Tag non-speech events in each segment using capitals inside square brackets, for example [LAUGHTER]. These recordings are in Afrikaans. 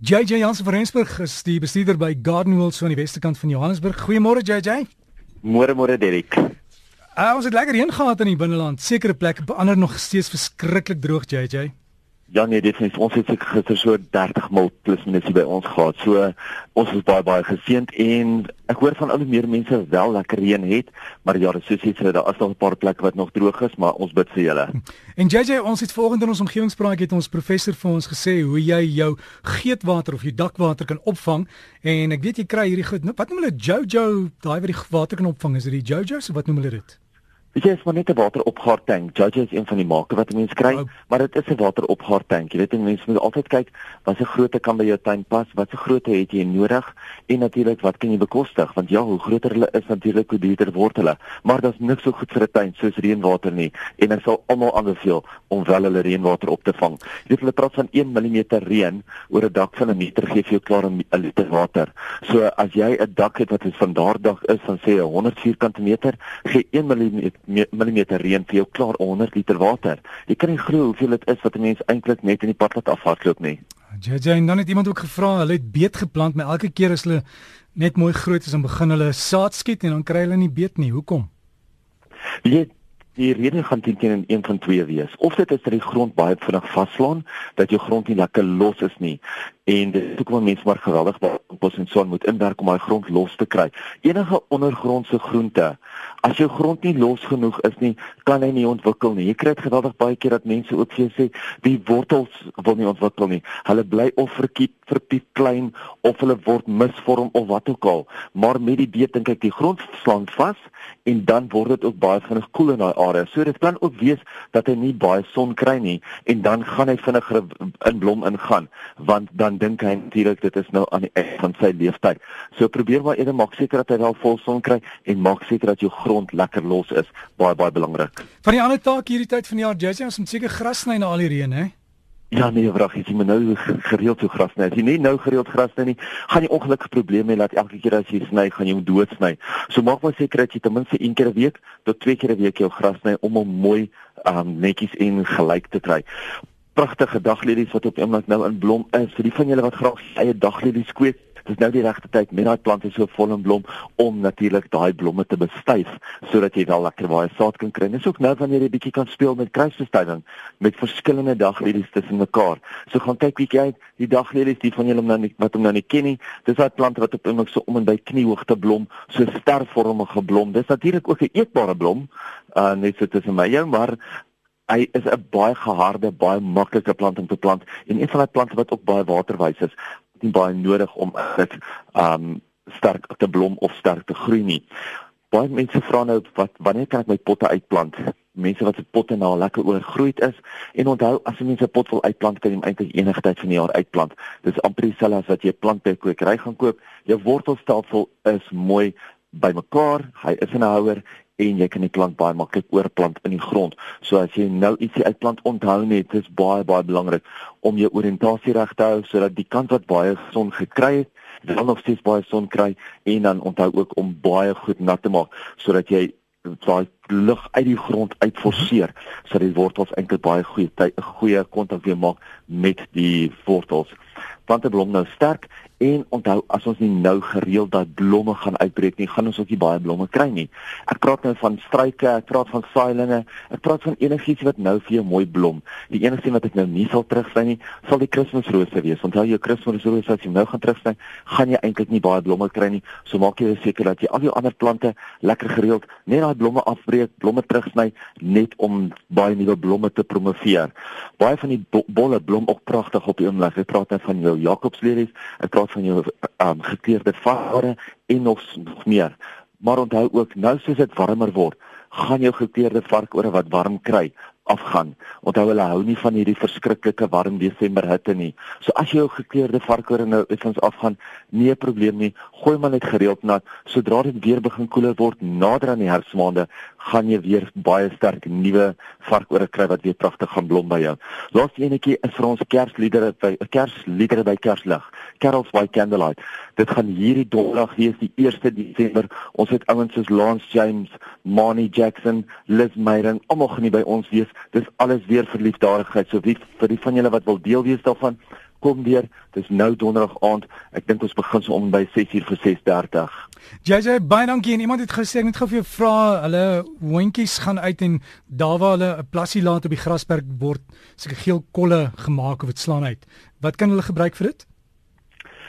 JJ Jansen van Rensburg is die bestuurder by Garden Wheels van die Westerkant van Johannesburg. Goeiemôre JJ. Môre môre Derek. Uh, ons het lekker reën gehad in die binneland. Sekere plekke, ander nog steeds verskriklik droog JJ. Ja nee, dit is ons het gister so 30 mil plus minus by ons gehad. So ons is baie baie geseënd en ek hoor van al die meer mense wel lekker reën het, maar ja, soos jy sê, daar is nog 'n paar plekke wat nog droog is, maar ons bid vir julle. En JJ, ons het vanoggend in ons omgewingspraatjie het ons professor vir ons gesê hoe jy jou geetwater of jou dakwater kan opvang en ek weet jy kry hierdie goed. Nou, wat noem hulle Jojo, daai wat die water kan opvang, is dit die Jojo's of wat noem hulle dit? Weet jy, is maar net 'n wateropgaar tank. Judge is een van die make wat mense kry, oh. maar dit is 'n wateropgaar tank. Jy weet, mense moet altyd kyk wat se grootte kan by jou tuin pas, wat se grootte het jy nodig en natuurlik wat kan jy bekostig? Want ja, hoe groter hulle is, natuurlik hoe duurder word hulle. Maar daar's niks so goed vir 'n tuin soos reënwater nie en ek sal almal aanbeveel om wel hulle reënwater op te vang. Jy weet, hulle praat van 1 mm reën oor 'n dak van 'n meter gee vir jou klaar 'n liter water. So as jy 'n dak het wat is van daardie is van sê 100 vierkante meter, gee 1 mm millimeter reën vir jou klaar 100 liter water. Jy kan nie glo hoeveel dit is wat 'n mens eintlik net in die padpad afhardloop nie. JJ en dan het iemand ook gevra, hulle het beet geplant, maar elke keer as hulle net mooi groot is en begin hulle saad skiet en dan kry hulle nie beet nie. Hoekom? Jy die rede gaan teen teen een van twee wees. Of dit is dat die grond baie vinnig vaslaan, dat jou grond nie lekker los is nie en dit wat mense maar geweldig bos en son moet inwerk om daai grond los te kry. Enige ondergrondse groente, as jou grond nie los genoeg is nie, kan hy nie ontwikkel nie. Jy kry dit geweldig baie keer dat mense ook vir jou sê die wortels wil nie ontwikkel nie. Hulle bly of verkiep, verpiep klein of hulle word misvorm of wat ook al. Maar met die beet dink ek die grond slaan vas en dan word dit ook baie vinnig koel in daai area. So dit kan ook wees dat hy nie baie son kry nie en dan gaan hy vinniger in blom ingaan want dan dink hy natuurlik dit is nou aan die einde van sy lewenstyd. So probeer maar eerder maak seker dat hy wel vol son kry en maak seker dat jou grond lekker los is, baie baie belangrik. Van die ander taak hierdie tyd van die jaar, Jesse, ons moet seker gras sny na al die reën, hè? Ja nee, vrag, jy moet nou gereeld so gras sny. As jy nie nou gereeld gras sny nie, gaan jy ongelukkige probleme hê dat elke keer as jy sny, gaan jy hom dood sny. So maak maar seker dat jy ten minste een keer 'n week tot twee keer 'n week jou gras sny om hom mooi um, netjies en gelyk te kry pragtige daglelies wat op oomblik nou in blom is. Vir die van julle wat graag eie daglelies kweek, dis nou die regte tyd met daai plante so vol in blom om natuurlik daai blomme te bestuif sodat jy wel lekker baie saad kan kry. Dis ook nou wanneer jy bietjie kan speel met kruisbestuiving met verskillende daglelies tussen mekaar. So gaan kyk bietjie uit die daglelies die van julle nou nie wat hom nou nie ken nie. Dis daai plante wat op oomblik so om en by kniehoogte blom, so stervormige blom. Dis natuurlik ook 'n eetbare blom. Uh net so tussen my jou, maar hy is 'n baie geharde, baie maklike plant om te plant en een van daai plante wat ook baie waterwys is, nie baie nodig om dit um sterk te blom of sterk te groei nie. Baie mense vra nou wat wanneer kan ek my potte uitplant? Mense wat se potte nou lekker oorgroeid is en onthou as jy 'n pot wil uitplant kan jy hom eintlik enige tyd van die jaar uitplant. Dis amper dieselfde as wat jy 'n plant by kwekery gaan koop. Jou wortelstelsel is mooi bymekaar, hy is in 'n houer en jy kan die plant baie maklik oorplant in die grond. So as jy nou ietsie uitplant, onthou net, dit is baie baie belangrik om jou oriëntasie reg te hou sodat die kant wat baie son gekry het, wel nog steeds baie son kry en dan onthou ook om baie goed nat te maak sodat jy daai lug uit die grond uitforceer sodat die wortels eintlik baie goeie 'n goeie kontak weer maak met die wortels. Plante blom nou sterk En onthou as ons nie nou gereeld dat blomme gaan uitbreek nie, gaan ons ook nie baie blomme kry nie. Ek praat nou van struike, ek praat van saailinge, ek praat van enigiets wat nou vir jou mooi blom. Die enigste wat ek nou nie sal terugsny nie, sal die kerstmisrose wees. Onthou jou kerstmisrose as jy nou gaan terugsny, gaan jy eintlik nie baie blomme kry nie. So maak jy seker dat jy al jou ander plante lekker gereeld net daai blomme afbreek, blomme terugsny net om baie nuwe blomme te promoveer. Baie van die bo bolle blom ook pragtig op die oomblik. Ek praat net van jou Jakobslelies, ek praat van jou um, gekleurde varke en nog nog meer. Maar onthou ook nou soos dit warmer word, gaan jou gekleurde varkore wat warm kry afgaan. Onthou hulle hou nie van hierdie verskriklike warm Desember hitte nie. So as jou gekleurde varkore nou effens afgaan, nie 'n probleem nie. Gooi maar net gereeld nat. Sodra dit weer begin koeler word nader aan die herfsmaande, gaan jy weer baie sterk nuwe varkore kry wat weer pragtig gaan blom by jou. Laaste enetjie is vir ons Kersliedere by Kersliedere by Kerslig. Carols by Candlelight. Dit gaan hierdie donderdag wees die 1 Desember. Ons het ouens soos Lance James, Mani Jackson, Liz Meyering almal gaan nie by ons wees. Dis alles weer vir liefdadigheid. So wie vir die van julle wat wil deel wees daarvan, kom deur. Dis nou donderdag aand. Ek dink ons begin so om by 6:00 vir 6:30. JJ baie dankie en iemand het gesê ek net gou vir jou vra, hulle hondjies gaan uit en daar waar hulle 'n plassie laat op die grasperk word seker geel kolle gemaak of dit slaan uit. Wat kan hulle gebruik vir dit?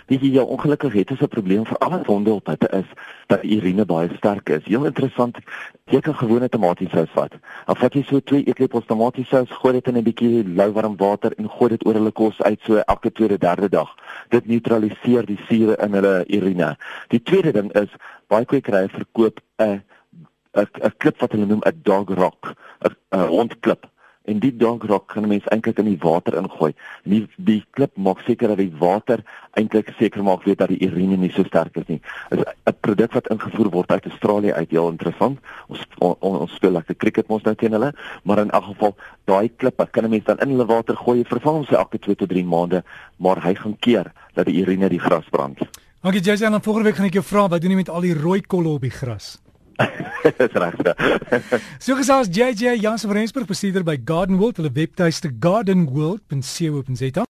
Weet jy, ja, ongelukkig het ons 'n probleem vir alle honde op dit is dat urine baie sterk is. Heel interessant, jy kan gewone tomatiesous vat. Dan vat jy so twee eetlepels tomatiesous, gooi dit in 'n bietjie lou warm water en gooi dit oor hulle kos uit so elke tweede derde dag. Dit neutraliseer die sure in hulle urine. Die tweede ding is baie kwekerye verkoop 'n 'n 'n klip wat hulle noem 'n dog rock, 'n hondklip en die donkrok kan mens eintlik in die water ingooi. Die die klip maak seker dat die water eintlik seker maak weet dat die urine nie so sterk is nie. Is 'n produk wat ingevoer word uit Australië uit, heel interessant. Ons on, ons speel lekker cricket mos nou teen hulle, maar in elk geval daai klippe kan 'n mens dan in hulle water gooi, vervang hom se elke 2 tot 3 maande, maar hy gaan keer dat die urine die gras brand. Dankie Jason, en volgende week gaan ek jou vra wat doen jy met al die rooi kolle op die gras? [LAUGHS] Dis reg. [LAUGHS] so gesels JJ Jansen van Rensburg bestuurder by Garden World, hulle webtuiste gardenworld.co.za.